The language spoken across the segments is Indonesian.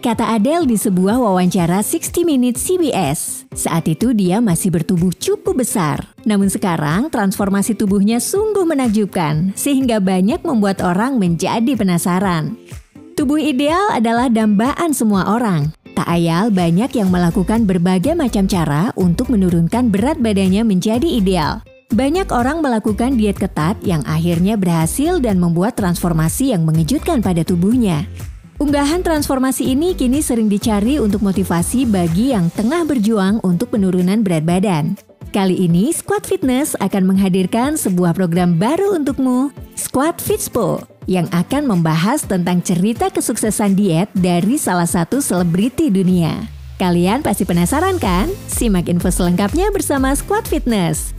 Kata Adele di sebuah wawancara 60 Minutes CBS. Saat itu dia masih bertubuh cukup besar. Namun sekarang transformasi tubuhnya sungguh menakjubkan sehingga banyak membuat orang menjadi penasaran. Tubuh ideal adalah dambaan semua orang. Tak ayal banyak yang melakukan berbagai macam cara untuk menurunkan berat badannya menjadi ideal. Banyak orang melakukan diet ketat yang akhirnya berhasil dan membuat transformasi yang mengejutkan pada tubuhnya. Unggahan transformasi ini kini sering dicari untuk motivasi bagi yang tengah berjuang untuk penurunan berat badan. Kali ini Squad Fitness akan menghadirkan sebuah program baru untukmu, Squad Fitspo, yang akan membahas tentang cerita kesuksesan diet dari salah satu selebriti dunia. Kalian pasti penasaran kan? Simak info selengkapnya bersama Squad Fitness.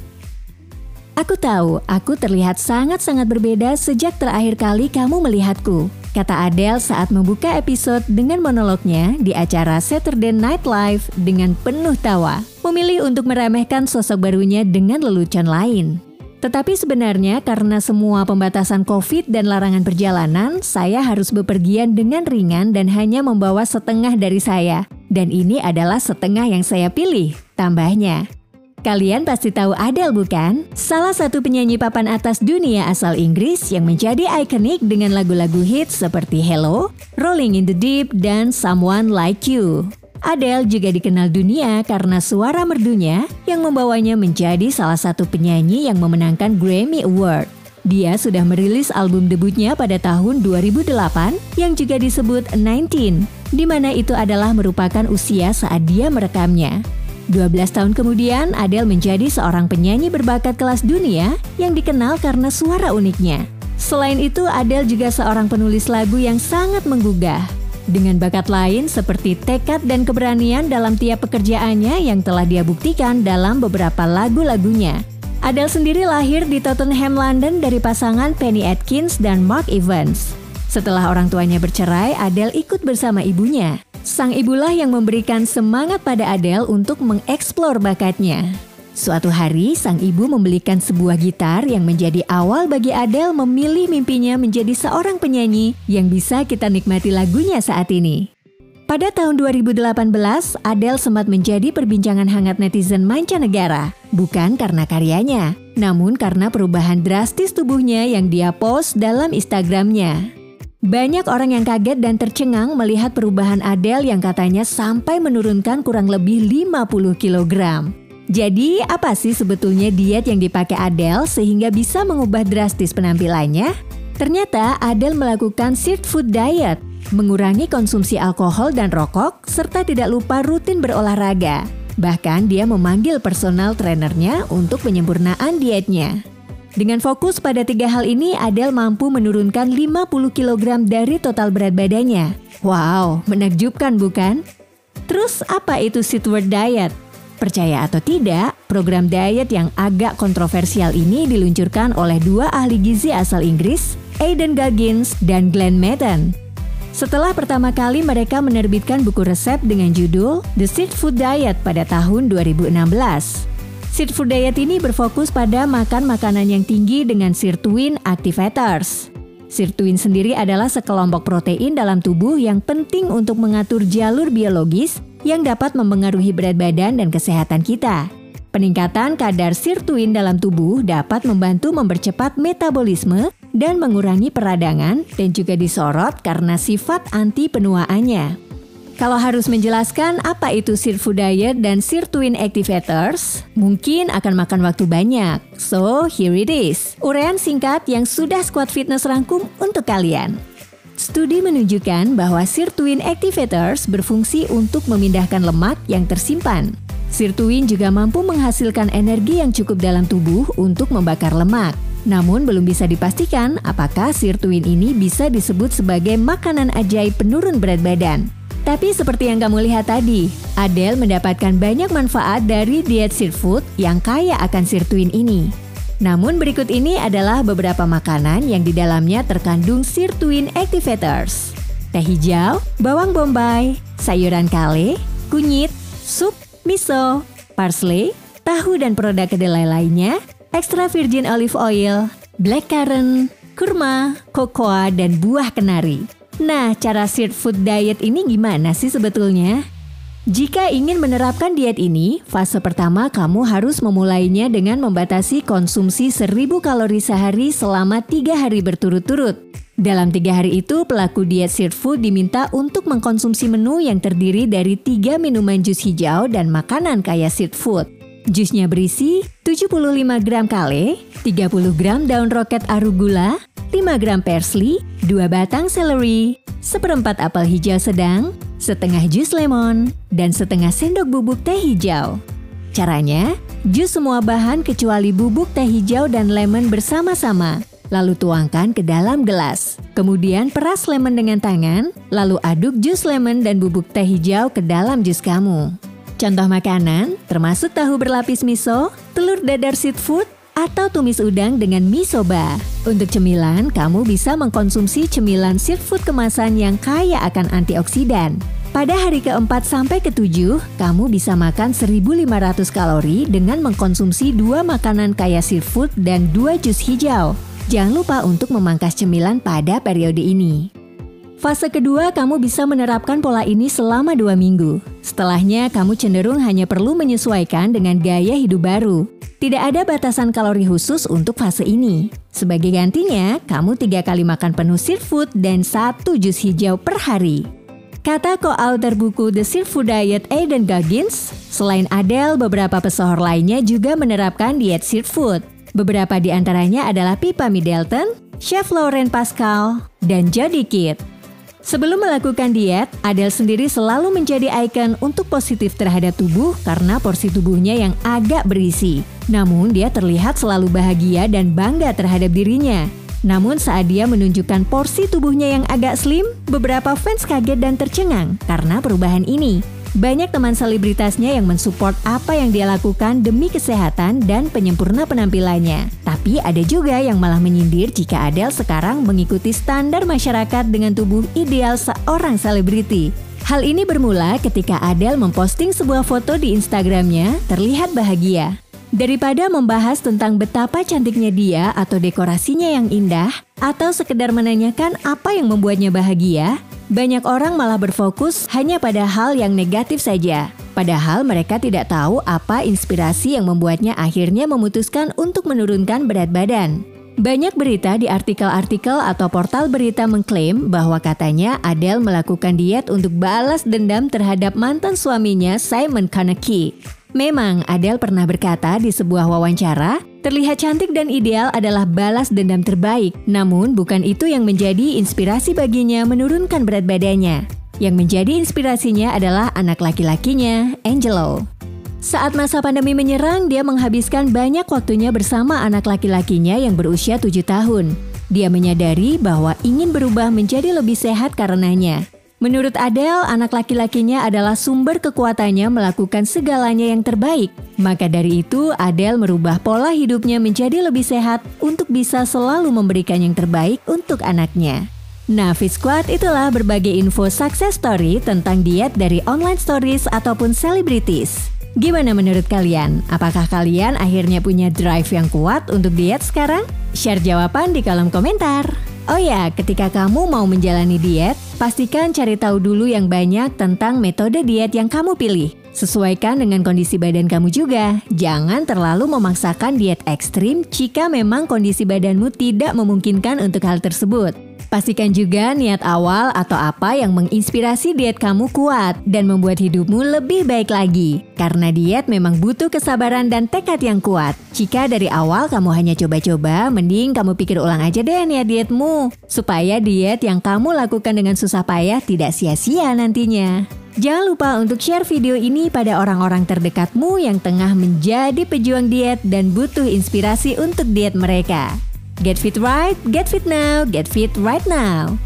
Aku tahu, aku terlihat sangat-sangat berbeda sejak terakhir kali kamu melihatku. Kata Adele saat membuka episode dengan monolognya di acara Saturday Night Live dengan penuh tawa, memilih untuk meremehkan sosok barunya dengan lelucon lain. Tetapi sebenarnya karena semua pembatasan COVID dan larangan perjalanan, saya harus bepergian dengan ringan dan hanya membawa setengah dari saya. Dan ini adalah setengah yang saya pilih, tambahnya. Kalian pasti tahu Adele bukan? Salah satu penyanyi papan atas dunia asal Inggris yang menjadi ikonik dengan lagu-lagu hits seperti Hello, Rolling in the Deep, dan Someone Like You. Adele juga dikenal dunia karena suara merdunya yang membawanya menjadi salah satu penyanyi yang memenangkan Grammy Award. Dia sudah merilis album debutnya pada tahun 2008 yang juga disebut 19, di mana itu adalah merupakan usia saat dia merekamnya. 12 tahun kemudian, Adele menjadi seorang penyanyi berbakat kelas dunia yang dikenal karena suara uniknya. Selain itu, Adele juga seorang penulis lagu yang sangat menggugah. Dengan bakat lain seperti tekad dan keberanian dalam tiap pekerjaannya yang telah dia buktikan dalam beberapa lagu-lagunya. Adele sendiri lahir di Tottenham, London dari pasangan Penny Atkins dan Mark Evans. Setelah orang tuanya bercerai, Adele ikut bersama ibunya. Sang ibulah yang memberikan semangat pada Adele untuk mengeksplor bakatnya. Suatu hari, sang ibu membelikan sebuah gitar yang menjadi awal bagi Adele memilih mimpinya menjadi seorang penyanyi yang bisa kita nikmati lagunya saat ini. Pada tahun 2018, Adele sempat menjadi perbincangan hangat netizen mancanegara, bukan karena karyanya, namun karena perubahan drastis tubuhnya yang dia post dalam Instagramnya. Banyak orang yang kaget dan tercengang melihat perubahan Adele yang katanya sampai menurunkan kurang lebih 50 kg. Jadi, apa sih sebetulnya diet yang dipakai Adele sehingga bisa mengubah drastis penampilannya? Ternyata Adele melakukan street food diet, mengurangi konsumsi alkohol dan rokok, serta tidak lupa rutin berolahraga. Bahkan dia memanggil personal trainernya untuk penyempurnaan dietnya. Dengan fokus pada tiga hal ini, Adele mampu menurunkan 50 kg dari total berat badannya. Wow, menakjubkan bukan? Terus apa itu Sitward Diet? Percaya atau tidak, program diet yang agak kontroversial ini diluncurkan oleh dua ahli gizi asal Inggris, Aidan Goggins dan Glenn Madden. Setelah pertama kali mereka menerbitkan buku resep dengan judul The Street Food Diet pada tahun 2016. Street food diet ini berfokus pada makan makanan yang tinggi dengan sirtuin activators. Sirtuin sendiri adalah sekelompok protein dalam tubuh yang penting untuk mengatur jalur biologis yang dapat mempengaruhi berat badan dan kesehatan kita. Peningkatan kadar sirtuin dalam tubuh dapat membantu mempercepat metabolisme dan mengurangi peradangan dan juga disorot karena sifat anti penuaannya. Kalau harus menjelaskan apa itu Food Diet dan Sirtuin Activators, mungkin akan makan waktu banyak. So, here it is. Urean singkat yang sudah Squad Fitness rangkum untuk kalian. Studi menunjukkan bahwa Sirtuin Activators berfungsi untuk memindahkan lemak yang tersimpan. Sirtuin juga mampu menghasilkan energi yang cukup dalam tubuh untuk membakar lemak. Namun belum bisa dipastikan apakah sirtuin ini bisa disebut sebagai makanan ajaib penurun berat badan. Tapi seperti yang kamu lihat tadi, Adele mendapatkan banyak manfaat dari diet seafood yang kaya akan sirtuin ini. Namun berikut ini adalah beberapa makanan yang di dalamnya terkandung sirtuin activators. Teh hijau, bawang bombay, sayuran kale, kunyit, sup, miso, parsley, tahu dan produk kedelai lainnya, extra virgin olive oil, blackcurrant, kurma, kokoa, dan buah kenari. Nah, cara street food diet ini gimana sih sebetulnya? Jika ingin menerapkan diet ini, fase pertama kamu harus memulainya dengan membatasi konsumsi 1000 kalori sehari selama tiga hari berturut-turut. Dalam tiga hari itu, pelaku diet street food diminta untuk mengkonsumsi menu yang terdiri dari tiga minuman jus hijau dan makanan kaya street food. Jusnya berisi 75 gram kale, 30 gram daun roket arugula, 5 gram persli, 2 batang seleri, seperempat apel hijau sedang, setengah jus lemon, dan setengah sendok bubuk teh hijau. Caranya, jus semua bahan kecuali bubuk teh hijau dan lemon bersama-sama, lalu tuangkan ke dalam gelas. Kemudian peras lemon dengan tangan, lalu aduk jus lemon dan bubuk teh hijau ke dalam jus kamu. Contoh makanan termasuk tahu berlapis miso, telur dadar seafood, atau tumis udang dengan mie soba. Untuk cemilan, kamu bisa mengkonsumsi cemilan seafood kemasan yang kaya akan antioksidan. Pada hari keempat sampai ketujuh, kamu bisa makan 1500 kalori dengan mengkonsumsi dua makanan kaya seafood dan dua jus hijau. Jangan lupa untuk memangkas cemilan pada periode ini. Fase kedua, kamu bisa menerapkan pola ini selama dua minggu. Setelahnya, kamu cenderung hanya perlu menyesuaikan dengan gaya hidup baru. Tidak ada batasan kalori khusus untuk fase ini. Sebagai gantinya, kamu tiga kali makan penuh seafood dan satu jus hijau per hari. Kata co-author buku The Seafood Diet Aidan Goggins, selain Adele, beberapa pesohor lainnya juga menerapkan diet seafood. Beberapa di antaranya adalah Pippa Middleton, Chef Lauren Pascal, dan Jody Kidd. Sebelum melakukan diet, Adele sendiri selalu menjadi ikon untuk positif terhadap tubuh karena porsi tubuhnya yang agak berisi. Namun dia terlihat selalu bahagia dan bangga terhadap dirinya. Namun saat dia menunjukkan porsi tubuhnya yang agak slim, beberapa fans kaget dan tercengang karena perubahan ini. Banyak teman selebritasnya yang mensupport apa yang dia lakukan demi kesehatan dan penyempurna penampilannya. Tapi ada juga yang malah menyindir jika Adele sekarang mengikuti standar masyarakat dengan tubuh ideal seorang selebriti. Hal ini bermula ketika Adele memposting sebuah foto di Instagramnya terlihat bahagia. Daripada membahas tentang betapa cantiknya dia atau dekorasinya yang indah, atau sekedar menanyakan apa yang membuatnya bahagia, banyak orang malah berfokus hanya pada hal yang negatif saja. Padahal mereka tidak tahu apa inspirasi yang membuatnya akhirnya memutuskan untuk menurunkan berat badan. Banyak berita di artikel-artikel atau portal berita mengklaim bahwa katanya Adele melakukan diet untuk balas dendam terhadap mantan suaminya Simon Konecki. Memang Adele pernah berkata di sebuah wawancara Terlihat cantik dan ideal adalah balas dendam terbaik, namun bukan itu yang menjadi inspirasi baginya menurunkan berat badannya. Yang menjadi inspirasinya adalah anak laki-lakinya, Angelo. Saat masa pandemi menyerang, dia menghabiskan banyak waktunya bersama anak laki-lakinya yang berusia 7 tahun. Dia menyadari bahwa ingin berubah menjadi lebih sehat karenanya. Menurut Adele, anak laki-lakinya adalah sumber kekuatannya melakukan segalanya yang terbaik. Maka dari itu, Adele merubah pola hidupnya menjadi lebih sehat untuk bisa selalu memberikan yang terbaik untuk anaknya. Nah, Fit Squad itulah berbagai info success story tentang diet dari online stories ataupun selebritis. Gimana menurut kalian? Apakah kalian akhirnya punya drive yang kuat untuk diet sekarang? Share jawaban di kolom komentar. Oh ya, ketika kamu mau menjalani diet, pastikan cari tahu dulu yang banyak tentang metode diet yang kamu pilih. Sesuaikan dengan kondisi badan kamu juga. Jangan terlalu memaksakan diet ekstrim jika memang kondisi badanmu tidak memungkinkan untuk hal tersebut. Pastikan juga niat awal atau apa yang menginspirasi diet kamu kuat dan membuat hidupmu lebih baik lagi. Karena diet memang butuh kesabaran dan tekad yang kuat. Jika dari awal kamu hanya coba-coba, mending kamu pikir ulang aja deh niat dietmu. Supaya diet yang kamu lakukan dengan susah payah tidak sia-sia nantinya. Jangan lupa untuk share video ini pada orang-orang terdekatmu yang tengah menjadi pejuang diet dan butuh inspirasi untuk diet mereka. Get fit right, get fit now, get fit right now.